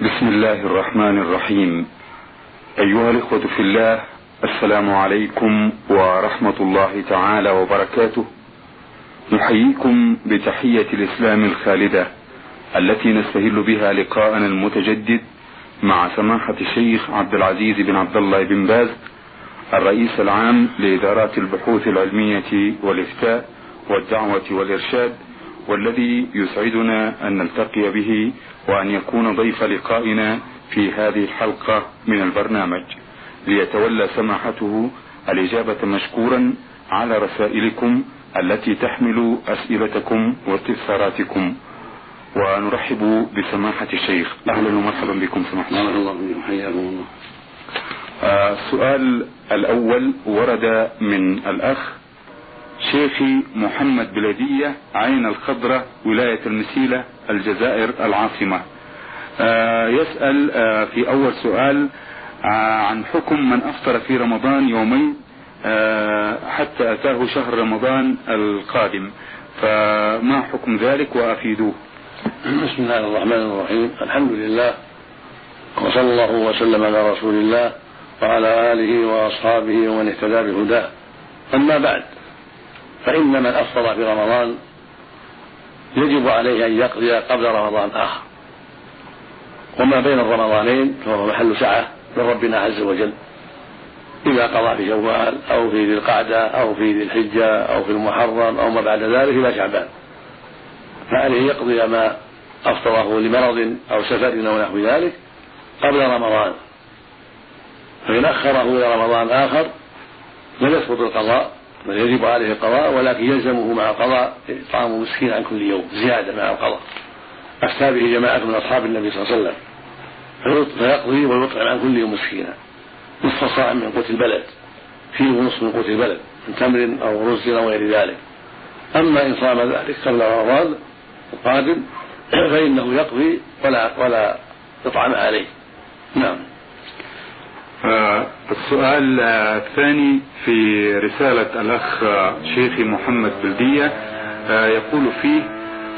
بسم الله الرحمن الرحيم. أيها الإخوة في الله السلام عليكم ورحمة الله تعالى وبركاته. نحييكم بتحية الإسلام الخالدة التي نستهل بها لقاءنا المتجدد مع سماحة الشيخ عبد العزيز بن عبد الله بن باز الرئيس العام لإدارات البحوث العلمية والإفتاء والدعوة والإرشاد والذي يسعدنا أن نلتقي به وأن يكون ضيف لقائنا في هذه الحلقة من البرنامج. ليتولى سماحته الإجابة مشكورا على رسائلكم التي تحمل أسئلتكم واستفساراتكم. ونرحب بسماحة الشيخ. أهلا ومرحبا بكم سماحة الشيخ. الله حياكم الله. آه، السؤال الأول ورد من الأخ شيخي محمد بلدية عين الخضرة ولاية المسيلة الجزائر العاصمة. آه، يسأل آه، في أول سؤال عن حكم من أفطر في رمضان يومين حتى أتاه شهر رمضان القادم. فما حكم ذلك وأفيدوه؟ بسم الله الرحمن الرحيم. الحمد لله وصلى الله وسلم على رسول الله وعلى آله وأصحابه ومن اهتدى بهداه. أما بعد فإن من أفطر في رمضان يجب عليه أن يقضي قبل رمضان آخر. وما بين الرمضانين فهو محل سعة من ربنا عز وجل. إذا قضى في شوال أو في ذي القعدة أو في ذي الحجة أو في المحرم أو ما بعد ذلك إلى شعبان. فعليه يقضي ما أفطره لمرض أو سفر أو نحو ذلك قبل رمضان. فإن أخره إلى رمضان آخر لم يسقط القضاء. بل يجب عليه القضاء ولكن يلزمه مع القضاء إطعام مسكين عن كل يوم زيادة مع القضاء. أفتى به جماعة من أصحاب النبي صلى الله عليه وسلم فيقضي ويطعم عن كل يوم مسكينا. نصف صاع من قوت البلد فيه ونصف من قوت البلد من تمر أو رز أو غير ذلك. أما إن صام ذلك قبل رمضان القادم فإنه يقضي ولا ولا إطعام عليه. نعم. السؤال الثاني في رسالة الأخ شيخي محمد بلدية يقول فيه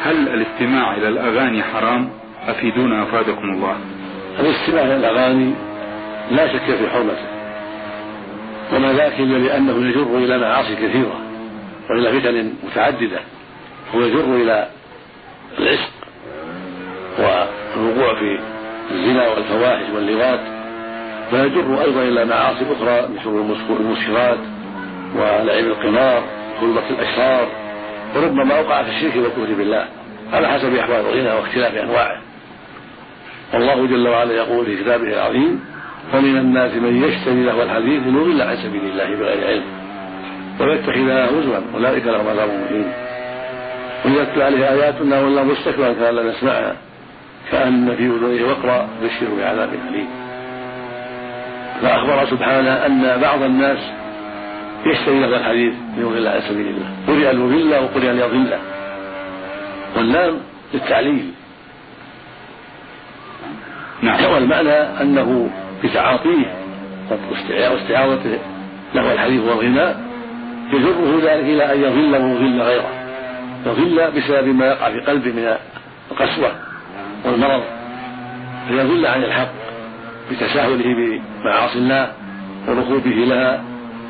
هل الاستماع إلى الأغاني حرام؟ أفيدونا أفادكم الله. الاستماع إلى الأغاني لا شك في حرمته وما ذاك إلا لأنه يجر إلى معاصي كثيرة وإلى فتن متعددة هو يجر إلى العشق والوقوع في الزنا والفواحش واللواط ويجر أيضا إلى معاصي أخرى مثل المسكرات ولعب القمار وخلطة الأشرار. وربما اوقع في الشرك والكفر بالله. على حسب أحوال الغنى واختلاف أنواعه. والله جل وعلا يقول في كتابه العظيم ومن الناس من يشتري له الحديث ليضل عن سبيل الله بغير علم. ويتخذها هزوا أولئك لهم عذاب مهين. تتلى عليه آياتنا ولا مستكبرا كأن لا نسمعها كأن في أذنيه وقرا بشره بعذاب أليم. فأخبر سبحانه أن بعض الناس يشتري لهذا الحديث ليضل عن سبيل الله. قرئ المضل وقرئ ليضل واللام للتعليل. نعم. والمعنى أنه بتعاطيه واستعاضته له الحديث والغناء يجره ذلك إلى أن يضل ويضل غيره. يضل بسبب ما يقع في قلبه من القسوة والمرض. فيضل عن الحق. بتساهله بمعاصي الله وركوبه لها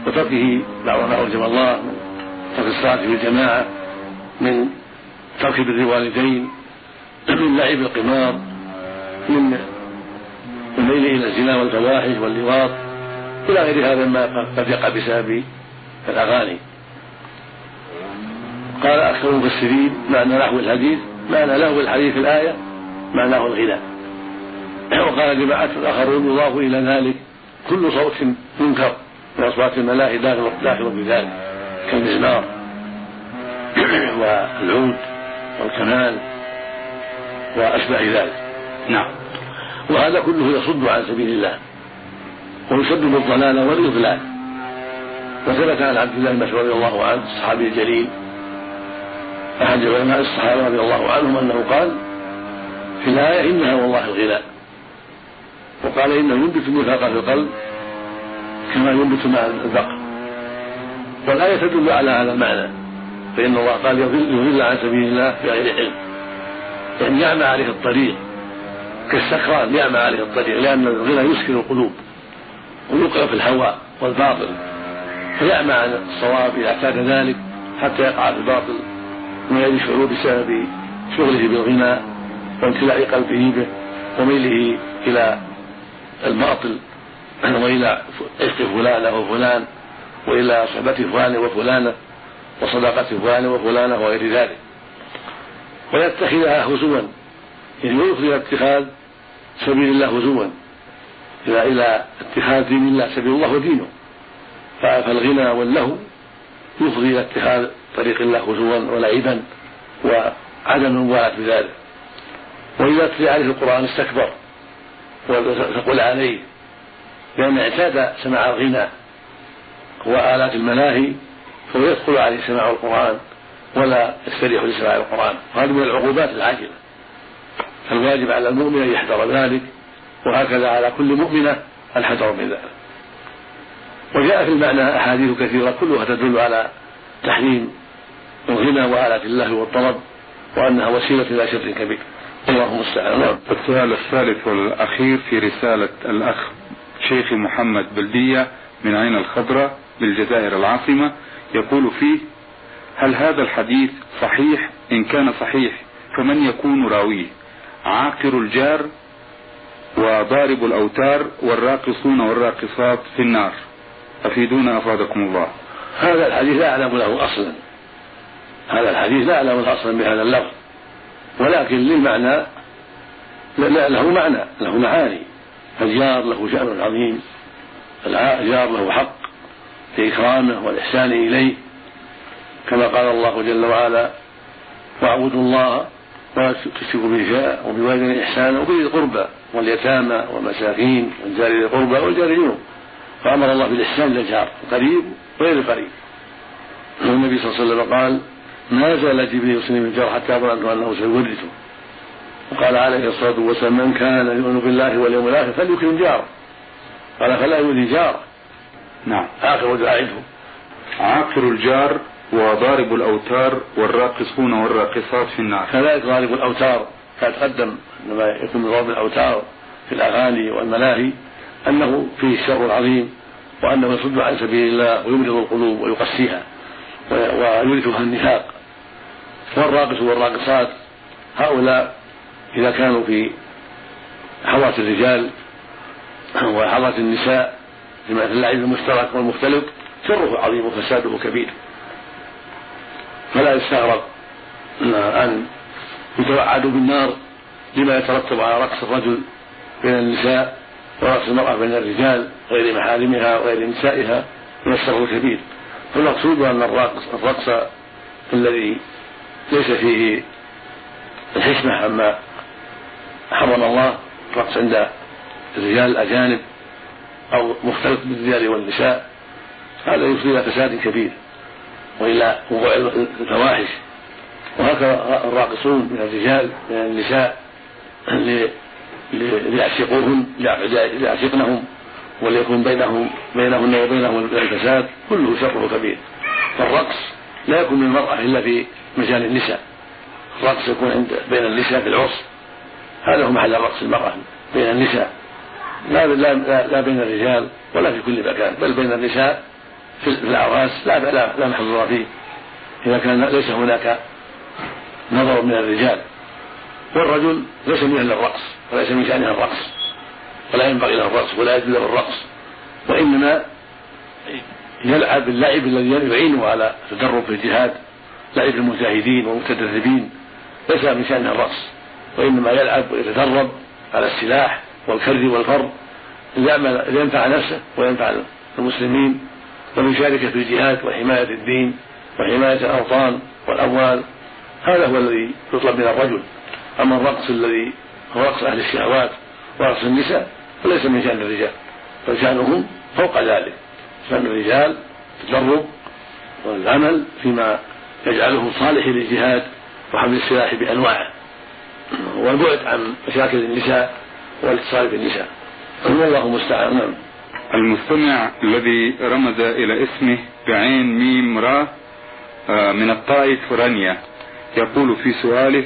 وتركه بعض ما اوجب الله من ترك الصلاة في الجماعة من ترك بر الوالدين من لعب القمار من الميل إلى الزنا والفواحش واللواط إلى غير هذا ما قد يقع بسبب الأغاني. قال أكثر المفسرين معنى لهو الحديث معنى لهو الحديث الآية معناه الغنى وقال جماعة آخرون يضاف إلى ذلك. كل صوت منكر من أصوات الملاهي داخل داخل في ذلك كالمزمار والعود والكمان وأشباه ذلك. نعم. وهذا كله يصد عن سبيل الله ويسبب الضلال والإضلال. وثبت عن عبد الله بن رضي الله عنه الصحابي الجليل أحد علماء الصحابة رضي الله عنهم أنه قال في الآية إنها والله الغناء. وقال إنه ينبت النفاق في القلب كما ينبت ماء البقر. والآية تدل على هذا المعنى فإن الله قال يضل عن سبيل الله بغير علم. يعني يعمى عليه الطريق كالسكران يعمى عليه الطريق لأن الغنى يسكن القلوب ويوقع في الهوى والباطل. فيعمى عن الصواب إذا اعتاد ذلك حتى يقع في الباطل من غير شعور بسبب شغله بالغنى وامتلاء قلبه به وميله إلى الباطل وإلى عشق فلانة وفلان وإلى صحبة فلان وفلانة وصداقة فلان وفلانة وغير ذلك. ويتخذها هزوا يعني ويفضي إلى اتخاذ سبيل الله هزوا. إلى إلى اتخاذ دين الله سبيل الله ودينه. فالغنى واللهو يفضي إلى اتخاذ طريق الله هزوا ولعبا وعدم المبالاة بذلك وإذا تلي عليه القرآن استكبر. وتقول عليه. لأن اعتاد سماع الغنى وآلات الملاهي فهو يدخل عليه سماع القرآن ولا يستريح لسماع القرآن. وهذه من العقوبات العاجلة فالواجب على المؤمن أن يحذر ذلك وهكذا على كل مؤمنة الحذر من ذلك. وجاء في المعنى أحاديث كثيرة كلها تدل على تحريم الغنى وآلات الله والطلب وأنها وسيلة إلى شر كبير. الله المستعان. نعم. السؤال الثالث والأخير في رسالة الأخ شيخ محمد بلدية من عين الخضراء بالجزائر العاصمة يقول فيه هل هذا الحديث صحيح؟ إن كان صحيح فمن يكون راويه؟ عاقر الجار وضارب الأوتار والراقصون والراقصات في النار. أفيدونا أفادكم الله. هذا الحديث لا أعلم له أصلا. هذا الحديث لا أعلم له أصلا بهذا اللفظ. ولكن للمعنى له معنى له معاني. الجار له شأن عظيم الجار له حق في إكرامه والإحسان إليه. كما قال الله جل وعلا واعبدوا الله ولا تشركوا به شيئا وبوالدين إحسانا وبذي القربى واليتامى والمساكين والجار ذي القربى والجار الجنوب فأمر الله بالإحسان إلى الجار القريب وغير القريب والنبي صلى الله عليه وسلم قال ما زال جبريل يصلي من الجار حتى ظننت أنه سيورثه. وقال عليه الصلاة والسلام من كان يؤمن بالله واليوم الآخر فليكرم جاره. قال فلا يؤذي جاره. نعم. آخر دعائته عاقر الجار وضارب الأوتار والراقصون والراقصات في النار. كذلك ضارب الأوتار. كان تقدم عندما يكون ضرب الأوتار في الأغاني والملاهي أنه فيه الشر العظيم وأنه يصد عن سبيل الله ويمرض القلوب ويقسيها ويورثها النفاق. والراقص والراقصات هؤلاء إذا كانوا في حواس الرجال وحواس النساء في اللعب المشترك والمختلط شره عظيم وفساده كبير. فلا يستغرب أن يتوعدوا بالنار لما يترتب على رقص الرجل بين النساء ورقص المرأة بين الرجال غير محارمها وغير نسائها من الشر الكبير. فالمقصود أن الرقص الرقص الذي ليس فيه الحشمة عما حرم الله الرقص عند الرجال الأجانب أو مختلط بالرجال والنساء. هذا يفضي إلى فساد كبير وإلى وقوع الفواحش. وهكذا الراقصون من الرجال من النساء ليعشقوهن ليعشقنهم وليكون بينهم بينهن وبينهم الفساد. كله شره كبير. فالرقص لا يكون من المرأة إلا في مجال النساء. الرقص يكون عند بين النساء في العرس. هذا هو محل رقص المرأة بين النساء. لا, لا, لا, لا بين الرجال ولا في كل مكان بل بين النساء في الأعراس. لا لا, لا محظور فيه. إذا كان ليس هناك نظر من الرجال. والرجل ليس من أهل الرقص وليس من شأنه الرقص ولا ينبغي له الرقص ولا يجوز له الرقص وإنما يلعب اللعب الذي يعينه على التدرب في الجهاد. لعب المجاهدين والمتدربين ليس من شأنه الرقص وإنما يلعب ويتدرب على السلاح والكر والفر لينفع نفسه وينفع المسلمين ويشارك في الجهاد وحماية الدين وحماية الأوطان والأموال. هذا هو الذي يطلب من الرجل. أما الرقص الذي هو رقص أهل الشهوات ورقص النساء فليس من شأن الرجال بل شأنهم فوق ذلك. شأن الرجال التدرب والعمل فيما يجعله صالح للجهاد وحمل السلاح بأنواعه والبعد عن مشاكل النساء والاتصال بالنساء. والله المستعان. نعم. المستمع الذي رمز إلى اسمه بعين ميم را آه، من الطائف رانيا يقول في سؤاله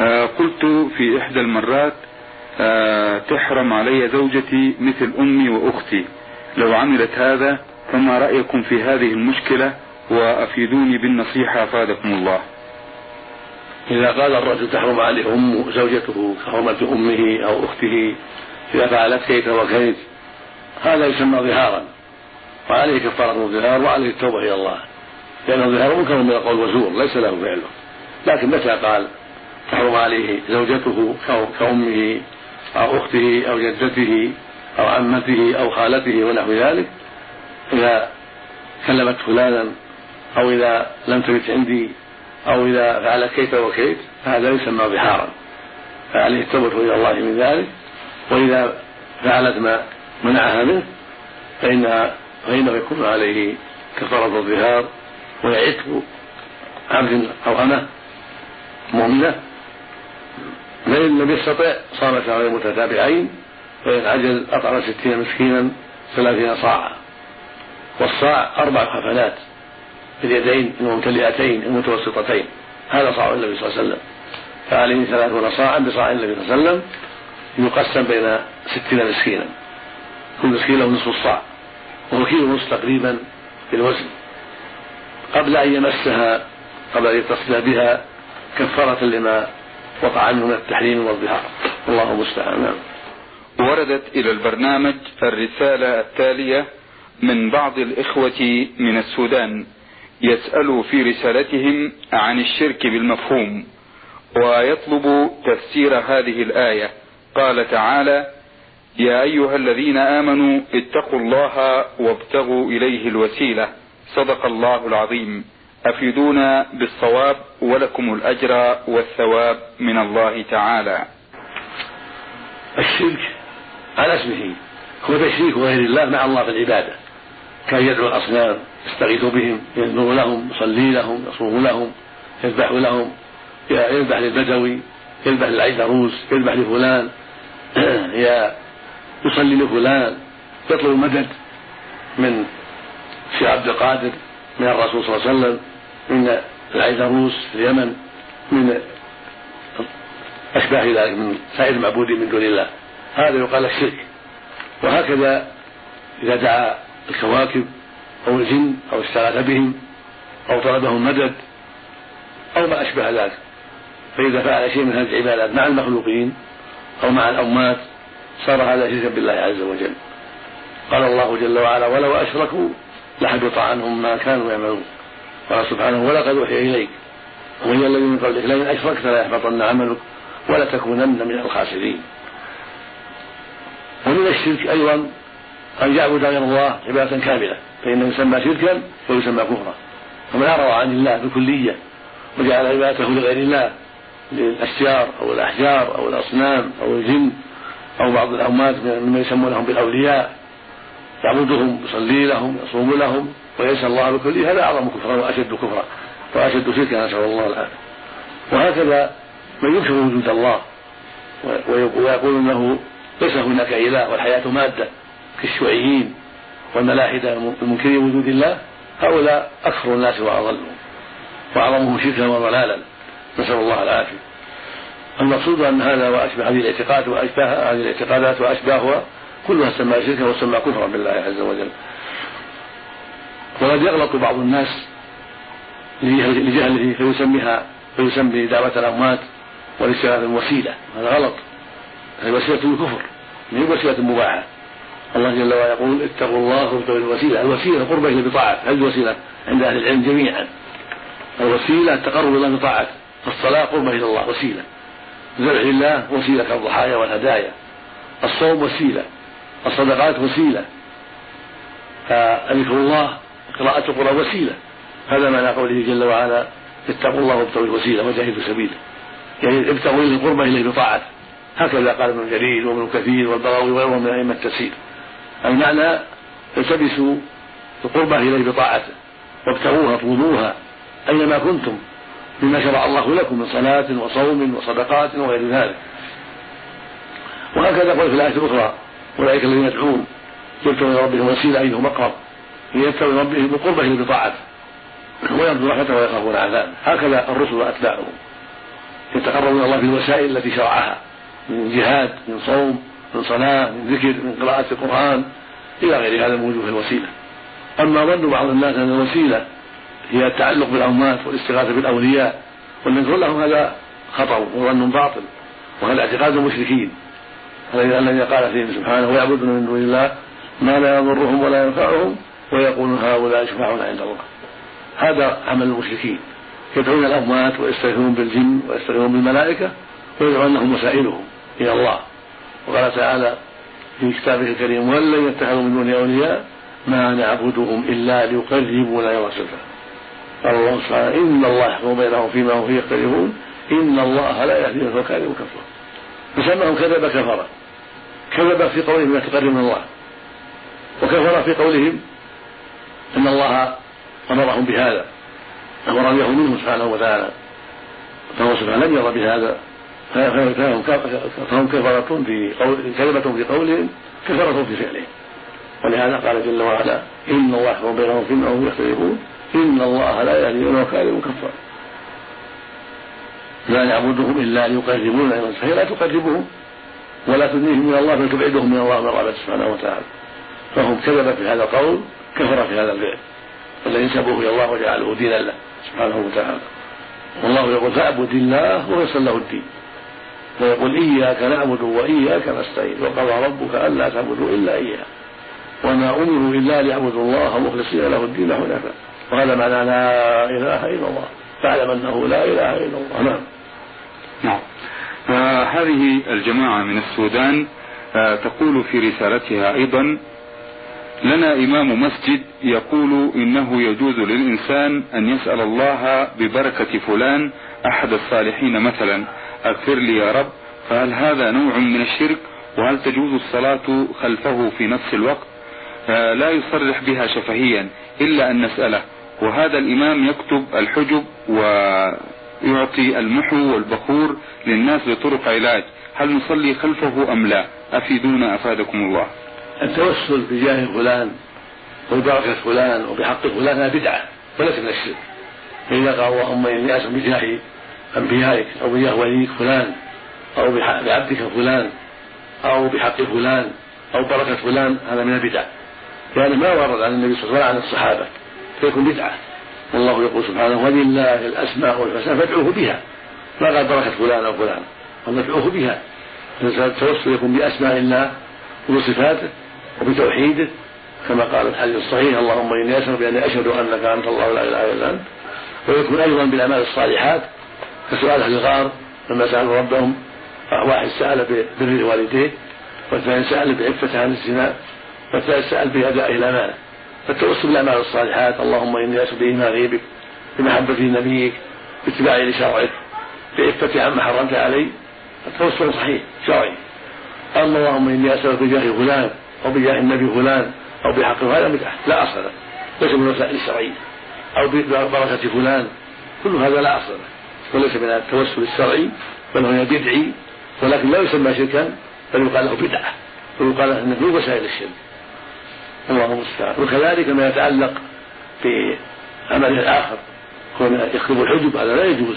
آه، قلت في إحدى المرات آه، تحرم علي زوجتي مثل أمي وأختي. لو عملت هذا فما رأيكم في هذه المشكلة؟ وأفيدوني بالنصيحة أفادكم الله. إذا قال الرجل تحرم عليه أم زوجته كحرمة أمه أو أخته إذا فعلت كيف وكيف هذا يسمى ظهارا. وعليه كفارة الظهار وعليه التوبة إلى الله. لأن الظهار منكر من القول وزور ليس له فعله لكن متى قال تحرم عليه زوجته كأمه أو أخته أو جدته أو عمته أو خالته ونحو ذلك؟ إذا كلمت فلانا أو إذا لم تبت عندي أو إذا فعلت كيت وكيت فهذا يسمى ظهارا فعليه التوبة إلى الله من ذلك. وإذا فعلت ما منعها منه فإنها فإنه يكون عليه كفارة الظهار ويعتق عبد أو أمة مؤمنة. فإن لم يستطع صام شهرين متتابعين فإن عجز أطعم ستين مسكينا ثلاثين صاعا. والصاع أربع حفلات. باليدين الممتلئتين المتوسطتين. هذا صاع النبي صلى الله عليه وسلم. فعليه ثلاثون صاعا بصاع النبي صلى الله عليه وسلم يقسم بين ستين مسكينا. كل مسكين له نصف الصاع. وهو كيلو ونصف تقريبا في الوزن قبل أن يمسها قبل أن يتصل بها كفارة لما وقع عنه من التحريم والظهار. الله المستعان. نعم. وردت إلى البرنامج الرسالة التالية من بعض الإخوة من السودان. يسأل في رسالتهم عن الشرك بالمفهوم ويطلب تفسير هذه الآية. قال تعالى يا أيها الذين آمنوا اتقوا الله وابتغوا إليه الوسيلة. صدق الله العظيم. أفيدونا بالصواب ولكم الأجر والثواب من الله تعالى. الشرك على اسمه هو تشريك غير الله مع الله في العبادة. كان يدعو الأصنام يستغيث بهم ينذر لهم يصلي لهم يصوم لهم يذبح لهم يذبح للبدوي يذبح للعيدروس يذبح لفلان يصلي لفلان. يطلب المدد من الشيخ عبد القادر من الرسول صلى الله عليه وسلم من العيدروس في اليمن من أشباه ذلك من سائر المعبودين من دون الله. هذا يقال الشرك. وهكذا إذا دعا الكواكب أو الجن أو استغاث بهم أو طلبهم مدد أو ما أشبه ذلك. فإذا فعل شيء من هذه العبادات مع المخلوقين أو مع الأموات صار هذا شركا بالله عز وجل. قال الله جل وعلا ولو أشركوا لحبط عنهم ما كانوا يعملون قال سبحانه ولقد أوحي إليك ومن الذي من قبلك لئن أشركت ليحبطن عملك ولتكونن من الخاسرين ومن الشرك أيضا أن يعبد غير الله عبادة كاملة فإنه يسمى شركا ويسمى كفرا. ومن أعرض عن الله بكلية وجعل عبادته لغير الله للأشجار أو الأحجار أو الأصنام أو الجن أو بعض الأموات ممن يسمونهم بالأولياء يعبدهم يصلي لهم يصوم لهم ويسأل الله بكله هذا أعظم كفرا وأشد كفرا وأشد شركا نسأل الله العافية. وهكذا من يكفر وجود الله ويقول إنه ليس هناك إله والحياة مادة. كالشيوعيين والملاحدة المنكرين وجود الله هؤلاء أكثر الناس وأضلهم وأعظمهم شركا وضلالا. نسأل الله العافية. المقصود أن هذا وأشبه هذه الاعتقاد واشباه هذه الاعتقادات وأشباهها كلها تسمى شركا وتسمى كفرا بالله عز وجل. وقد يغلط بعض الناس لجهله فيسميها فيسمي دعوة الأموات والاستغاثة الوسيلة. هذا غلط. هذه وسيلة الكفر هي وسيلة مباحة. الله جل وعلا يقول اتقوا الله وابتغوا الوسيلة. الوسيلة القربة إلى بطاعة هذه الوسيلة عند أهل العلم جميعا. الوسيلة التقرب إلى الله بطاعته الصلاة قربة إلى الله وسيلة. ذبح لله وسيلة كالضحايا والهدايا. الصوم وسيلة. الصدقات وسيلة. فذكر الله قراءة القرآن وسيلة. هذا معنى قوله جل وعلا اتقوا الله وابتغوا الوسيلة وجاهدوا سبيله. يعني ابتغوا إلى القربة اليه بطاعته هكذا قال ابن جرير وابن كثير والبغوي وغيرهم من ائمه التفسير. المعنى التمسوا القربة إليه بطاعته وابتغوها اطلبوها أينما كنتم بما شرع الله لكم من صلاة وصوم وصدقات وغير ذلك. وهكذا قال في الآية الأخرى أولئك الذين يدعون يبتغون إلى ربهم وسيلة أيهم أقرب ليبتغوا ربهم بالقربة إلى بطاعته ويرجو رحمته ويخافون عذابه. هكذا الرسل وأتباعهم يتقربون الله بالوسائل التي شرعها من جهاد من صوم من صلاة من ذكر من قراءة القرآن إلى غير هذا من وجوه الوسيلة. أما ظن بعض الناس أن الوسيلة هي التعلق بالأموات والاستغاثة بالأولياء والنذر لهم هذا خطأ وظن باطل وهذا اعتقاد المشركين. الذي قال فيهم سبحانه ويعبدون من دون الله ما لا يضرهم ولا ينفعهم ويقولون هؤلاء شفعاؤنا عند الله. هذا عمل المشركين. يدعون الأموات ويستغيثون بالجن ويستغيثون بالملائكة ويدعون أنهم وسائلهم إلى الله. وقال تعالى في كتابه الكريم ولن يتخذوا من دون أولياء ما نعبدهم إلا ليقربونا إلى زلفى قال الله سبحانه إن الله يحكم بينهم فيما هم فيه يختلفون إن الله لا يهدي من كاذب كفر فسماهم كذب كفر كذب في قولهم لا تقرب من الله وكفر في قولهم ان الله امرهم بهذا ورضيه منه سبحانه وتعالى فهو سبحانه لم يرى بهذا فهم كفرة في قول كذبة في قولهم كفرة في فعلهم ولهذا قال جل وعلا إن الله يحكم بينهم فيما هم يختلفون إن الله لا يهدي من كاذب كفار. لا نعبدهم إلا ليقربونا إلى فهي لا تقربهم ولا تدنيهم من الله بل تبعدهم من الله من سبحانه وتعالى. فهم كذب في هذا القول كفر في هذا الفعل. الذي نسبوه إلى الله وجعله دينا له سبحانه وتعالى. والله يقول فاعبد الله ويسر له الدين. ويقول إياك نعبد وإياك نستعين وقضى ربك ألا تعبدوا إلا إياه. وما أمروا إلا ليعبدوا الله مخلصين له الدين حنفاء. وهذا معنى لا إله إلا الله فاعلم أنه لا إله إلا الله. نعم. نعم. آه هذه الجماعة من السودان آه تقول في رسالتها أيضا لنا إمام مسجد يقول إنه يجوز للإنسان أن يسأل الله ببركة فلان أحد الصالحين مثلا. اغفر لي يا رب فهل هذا نوع من الشرك؟ وهل تجوز الصلاة خلفه في نفس الوقت؟ آه لا يصرح بها شفهيا إلا أن نسأله. وهذا الإمام يكتب الحجب ويعطي المحو والبخور للناس بطرق علاج. هل نصلي خلفه أم لا؟ أفيدونا أفادكم الله. التوسل بجاه فلان وببركة فلان وبحق فلان بدعة وليس من الشرك. فإذا قال اللهم إني أسأل بجاه أنبيائك أو بجاه وليك فلان أو بعبدك فلان أو بحق فلان أو بركة فلان هذا من البدع. لأنه ما ورد عن النبي صلى الله عليه وسلم ولا عن الصحابة. فيكون بدعة. والله يقول سبحانه ولله الأسماء الحسنى فادعوه بها. ما قال بركة فلان أو فلان. قال ادعوه بها. التوسل يكون بأسماء الله وبصفاته وبتوحيده كما قال الحديث الصحيح اللهم إني أشهد بأني أشهد أنك أنت الله لا إله إلا أنت. ويكون أيضا بالأعمال الصالحات كسؤال أهل الغار لما سألوا ربهم واحد سأل ببر والديه والثاني سأل بعفة عن الزنا والثالث سأل باداء الامانه فالتوسل بالاعمال الصالحات اللهم إني اشهد بايمان غيبك بمحبة نبيك باتباعي لشرعك بعفة عما حرمت علي. التوسل صحيح شرعي. اما اللهم إني اسالك بجاه فلان أو بجاه النبي فلان أو بحق هذا بدعه لا أصل له. ليس من الوسائل الشرعية. أو ببركه فلان. كل هذا لا أصل له. وليس من التوسل الشرعي بل هو بدعي ولكن لا يسمى شركا بل يقال له بدعة ويقال إنه من وسائل الشرك. الله المستعان. وكذلك ما يتعلق بعمله الآخر كون يكتب الحجب هذا لا يجوز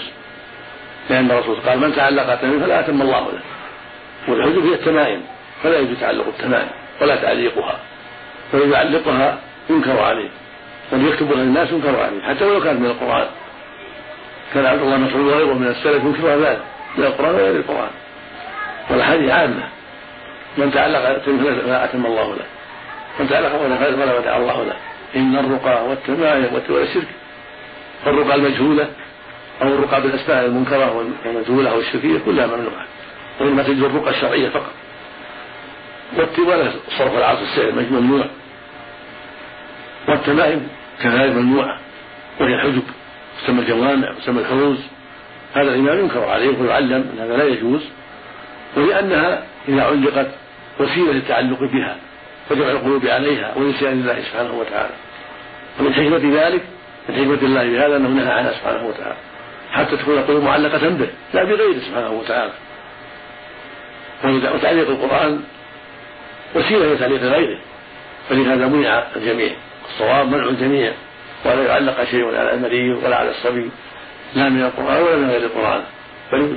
لأن الرسول قال من تعلق تميم فلا أتم الله له. والحجب هي التمائم فلا يجوز تعلق التمائم ولا تعليقها. فمن يعلقها ينكر عليه من يكتبها للناس ينكر عليه حتى ولو كانت من القرآن. كان عبد الله مسعود وغيره من السلف ينكر ذلك من القرآن وغير القرآن. والحديث عامة. من تعلق فلا أتم الله له. من تعلق ولا ودع الله له. إن الرقى والتمائم والشرك الرقى المجهولة أو الرقى بالأسماء المنكرة والمجهولة أو الشركية كلها ممنوعة. وإنما تجد الرقى الشرعية فقط. والتبالة صرف العصر السعر ممنوع والتمائم كذلك ممنوعة. وهي الحجب تسمى الجوامع تسمى الحروز هذا الإمام ينكر عليه ويعلم أن هذا لا يجوز ولأنها إذا علقت وسيلة للتعلق بها وجمع القلوب عليها ونسيان الله سبحانه وتعالى. ومن حكمة ذلك من حكمة الله بهذا أنه نهى عنها سبحانه وتعالى. حتى تكون القلوب معلقة به لا بغيره سبحانه وتعالى. وتعليق القرآن وسيلة لتعليق غيره. فلهذا منع الجميع الصواب منع الجميع. ولا يعلق شيء على المريض ولا على الصبي لا من القرآن ولا من غير القرآن. بل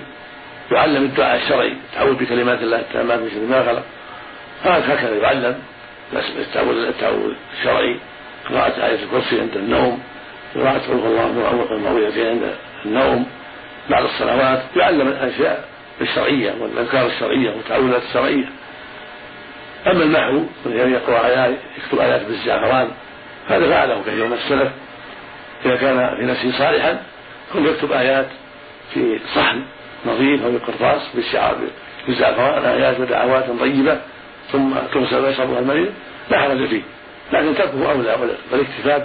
يعلم الدعاء الشرعي تعوذ بكلمات الله التامات من شر ما خلق. هكذا يعلم. التعوذ التعوذ الشرعي قراءة آية الكرسي عند النوم قراءة قل الله المعوذتين عند النوم بعد الصلوات يعلم الأشياء الشرعية والأذكار الشرعية والتعوذات الشرعية. أما المحو يقرأ آيات يكتب آيات بالزعفران هذا فعله كثير من السلف. إذا كان في نفسه صالحا كن يكتب آيات في صحن نظيف أو قرطاس بالشعار بالزعفران آيات ودعوات طيبة ثم تغسل ويشربها المريض لا حرج فيه. لكن تركه أولى والاكتفاء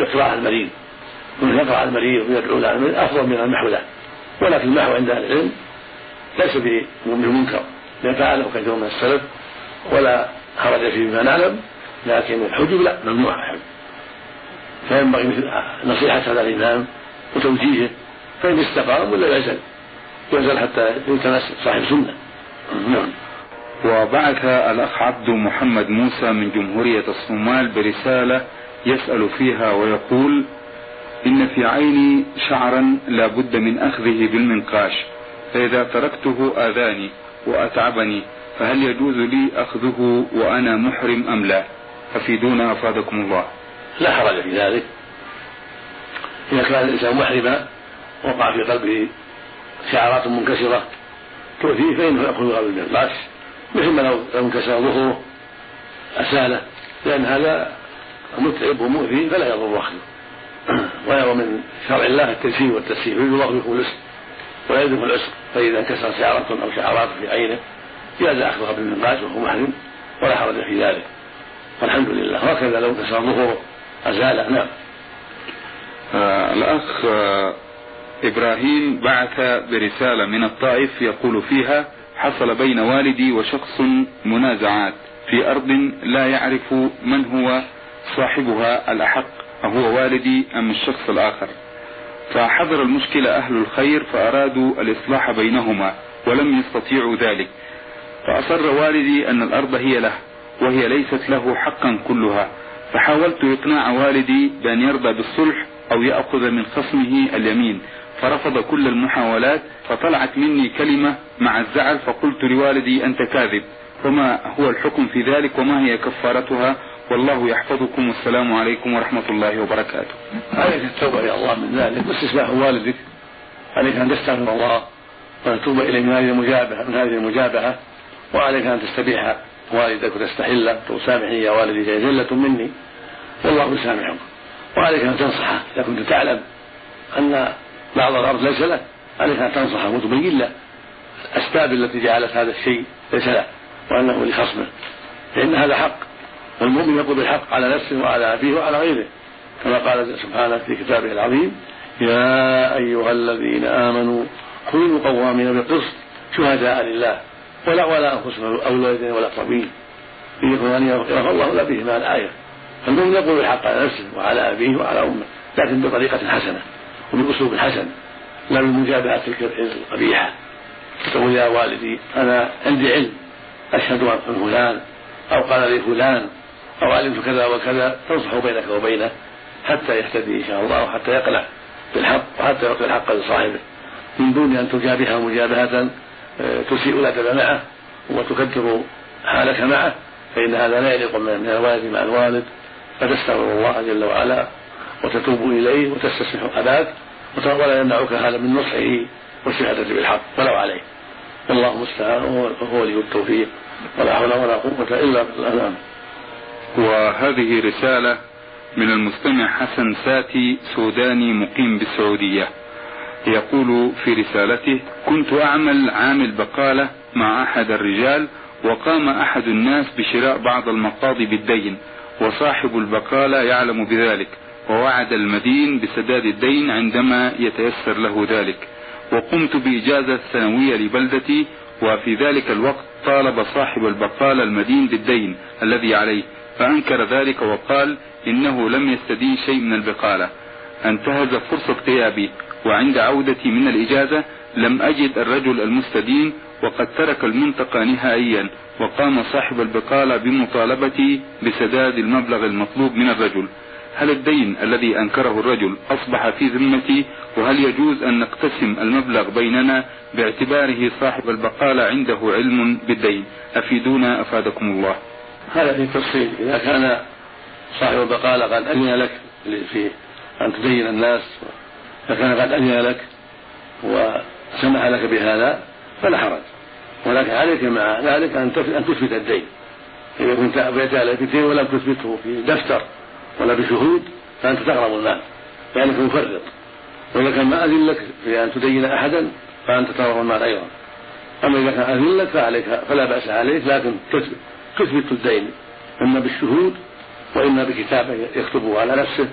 بإقراء المريض. ومن يقرأ المريض ويدعو له المريض أفضل من المحو له. ولكن المحو عند أهل العلم ليس بمنكر لأن فعله كثير من السلف ولا حرج فيه بما نعلم. لكن الحجب لا ممنوع. الحجب فينبغي نصيحة هذا الإمام وتوجيهه فإن استقام ولا يزل يزل حتى يتناسب صاحب سنة. نعم. وبعث الأخ عبد محمد موسى من جمهورية الصومال برسالة يسأل فيها ويقول إن في عيني شعرا لا بد من أخذه بالمنقاش فإذا تركته آذاني وأتعبني فهل يجوز لي أخذه وأنا محرم أم لا؟ أفيدونا أفادكم الله. لا حرج في ذلك. إذا كان الإنسان محرما وقع في قلبه شعرات منكسرة تؤذيه فإنه يأخذ قبل المنقاش مثل ما لو انكسر ظهره أساله لأن هذا متعب ومؤذي فلا يضر أخذه ويرى من شرع الله التيسير والتسهيل بكم العسر ولا يدرك العسر. فإذا انكسر شعرة أو شعرات في عينه جاز أخذها بالمنقاش وهو محرم ولا حرج في ذلك. والحمد لله. وهكذا لو انكسر ظهره أزاله نعم. آه الأخ آه إبراهيم بعث برسالة من الطائف يقول فيها حصل بين والدي وشخص منازعات في أرض لا يعرف من هو صاحبها الأحق أهو والدي أم الشخص الآخر. فحضر المشكلة أهل الخير فأرادوا الإصلاح بينهما ولم يستطيعوا ذلك. فأصر والدي أن الأرض هي له. وهي ليست له حقا كلها. فحاولت إقناع والدي بأن يرضى بالصلح أو يأخذ من خصمه اليمين. فرفض كل المحاولات فطلعت مني كلمة مع الزعل فقلت لوالدي أنت كاذب. وما هو الحكم في ذلك وما هي كفارتها؟ والله يحفظكم. والسلام عليكم ورحمة الله وبركاته. عليك التوبة إلى الله من ذلك. واستسماح والدك. عليك أن تستغفر الله وتتوب إليه من هذه المجابهة من هذه المجابهة وعليك أن تستبيح والدك وتستحل تقول سامحني يا والدي جلة مني والله يسامحك. وعليك أن تنصحه. إذا كنت تعلم أن بعض الأرض ليس له عليك أن تنصحه وتبين له الأسباب التي جعلت هذا الشيء ليس له وأنه لخصمه. فإن هذا حق والمؤمن يقول بالحق على نفسه وعلى أبيه وعلى غيره كما قال سبحانه في كتابه العظيم يا أيها الذين آمنوا كونوا قوامين بالقسط شهداء لله. ولا ولا أنفسهم أو الوالدين ولا الأقربين إن يكون الله لا به مع الآية. فالمؤمن يقول بالحق على نفسه وعلى أبيه وعلى أمه لكن بطريقة حسنة وبأسلوب حسن لا بالمجابهة القبيحة. تقول يا والدي أنا عندي علم أشهد أن فلان أو قال لي فلان أو علمت كذا وكذا تنصح بينك وبينه حتى يهتدي إن شاء الله وحتى يقنع بالحق وحتى يعطي الحق لصاحبه من دون أن تجابهه مجابهة آه، تسيء الأدب معه وتكدر حالك معه فإن هذا لا يليق من الوالد مع الوالد فتستغفر الله جل وعلا وتتوب إليه وتستسمح أباك ولا يمنعك هذا من نصحه والشهادة بالحق. ولو عليه. والله المستعان وهو ولي التوفيق. ولا حول ولا قوة إلا بالله. وهذه رسالة من المستمع حسن ساتي سوداني مقيم بالسعودية. يقول في رسالته كنت أعمل عامل بقالة مع أحد الرجال وقام أحد الناس بشراء بعض المقاضي بالدين وصاحب البقالة يعلم بذلك ووعد المدين بسداد الدين عندما يتيسر له ذلك. وقمت بإجازة سنوية لبلدتي وفي ذلك الوقت طالب صاحب البقالة المدين بالدين الذي عليه فأنكر ذلك وقال إنه لم يستدين شيء من البقالة. انتهز فرصة غيابي. وعند عودتي من الإجازة لم أجد الرجل المستدين وقد ترك المنطقة نهائيا وقام صاحب البقالة بمطالبتي بسداد المبلغ المطلوب من الرجل. هل الدين الذي أنكره الرجل أصبح في ذمتي؟ وهل يجوز أن نقتسم المبلغ بيننا باعتباره صاحب البقالة عنده علم بالدين؟ أفيدونا أفادكم الله. هذا في تفصيل. إذا كان صاحب البقالة قد أذن لك في أن تدين الناس فكان قد أذن لك وسمح لك بهذا فلا حرج. ولكن عليك مع ذلك أن تثبت الدين. إذا كنت أبيت على الدين ولم تثبته في دفتر ولا بشهود فأنت تغرم المال لأنك مفرط. وإذا كان ما أذن لك في أن تدين أحدا فأنت تغرم المال أيضا. أما إذا كان أذن لك فعليك فلا بأس عليك لكن تثبت الدين. إما بالشهود وإما بكتابة يكتبه على نفسه.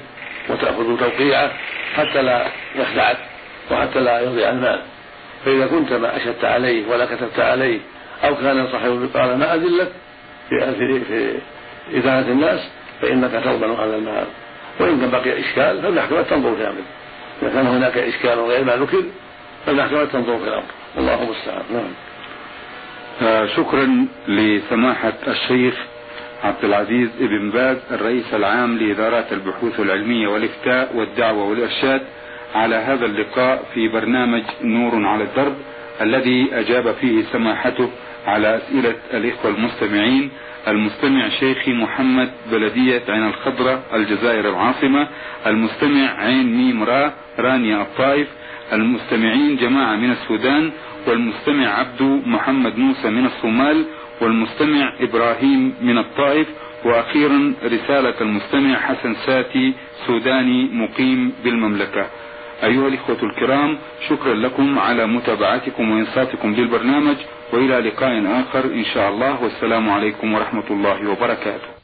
وتأخذ توقيعه حتى لا يخدعك وحتى لا يضيع المال. فإذا كنت ما أشهدت عليه ولا كتبت عليه أو كان صاحب البطالة ما أذن لك في في, في إدانة الناس فإنك تضمن هذا المال. وإن كان بقي إشكال فالمحكمة تنظر في أمره إذا كان هناك إشكال غير ما ذكر فالمحكمة تنظر في الأمر. الله المستعان. نعم. آه شكرا لسماحة الشيخ عبد العزيز ابن باز الرئيس العام لإدارات البحوث العلمية والإفتاء والدعوة والإرشاد على هذا اللقاء في برنامج نور على الدرب الذي أجاب فيه سماحته على أسئلة الإخوة المستمعين. المستمع شيخي محمد بلدية عين الخضرة الجزائر العاصمة المستمع عين ميم را رانيا الطائف المستمعين جماعة من السودان والمستمع عبدو محمد موسى من الصومال والمستمع إبراهيم من الطائف وأخيرا رسالة المستمع حسن ساتي سوداني مقيم بالمملكة. أيها الإخوة الكرام شكرا لكم على متابعتكم وإنصاتكم للبرنامج وإلى لقاء آخر إن شاء الله والسلام عليكم ورحمة الله وبركاته.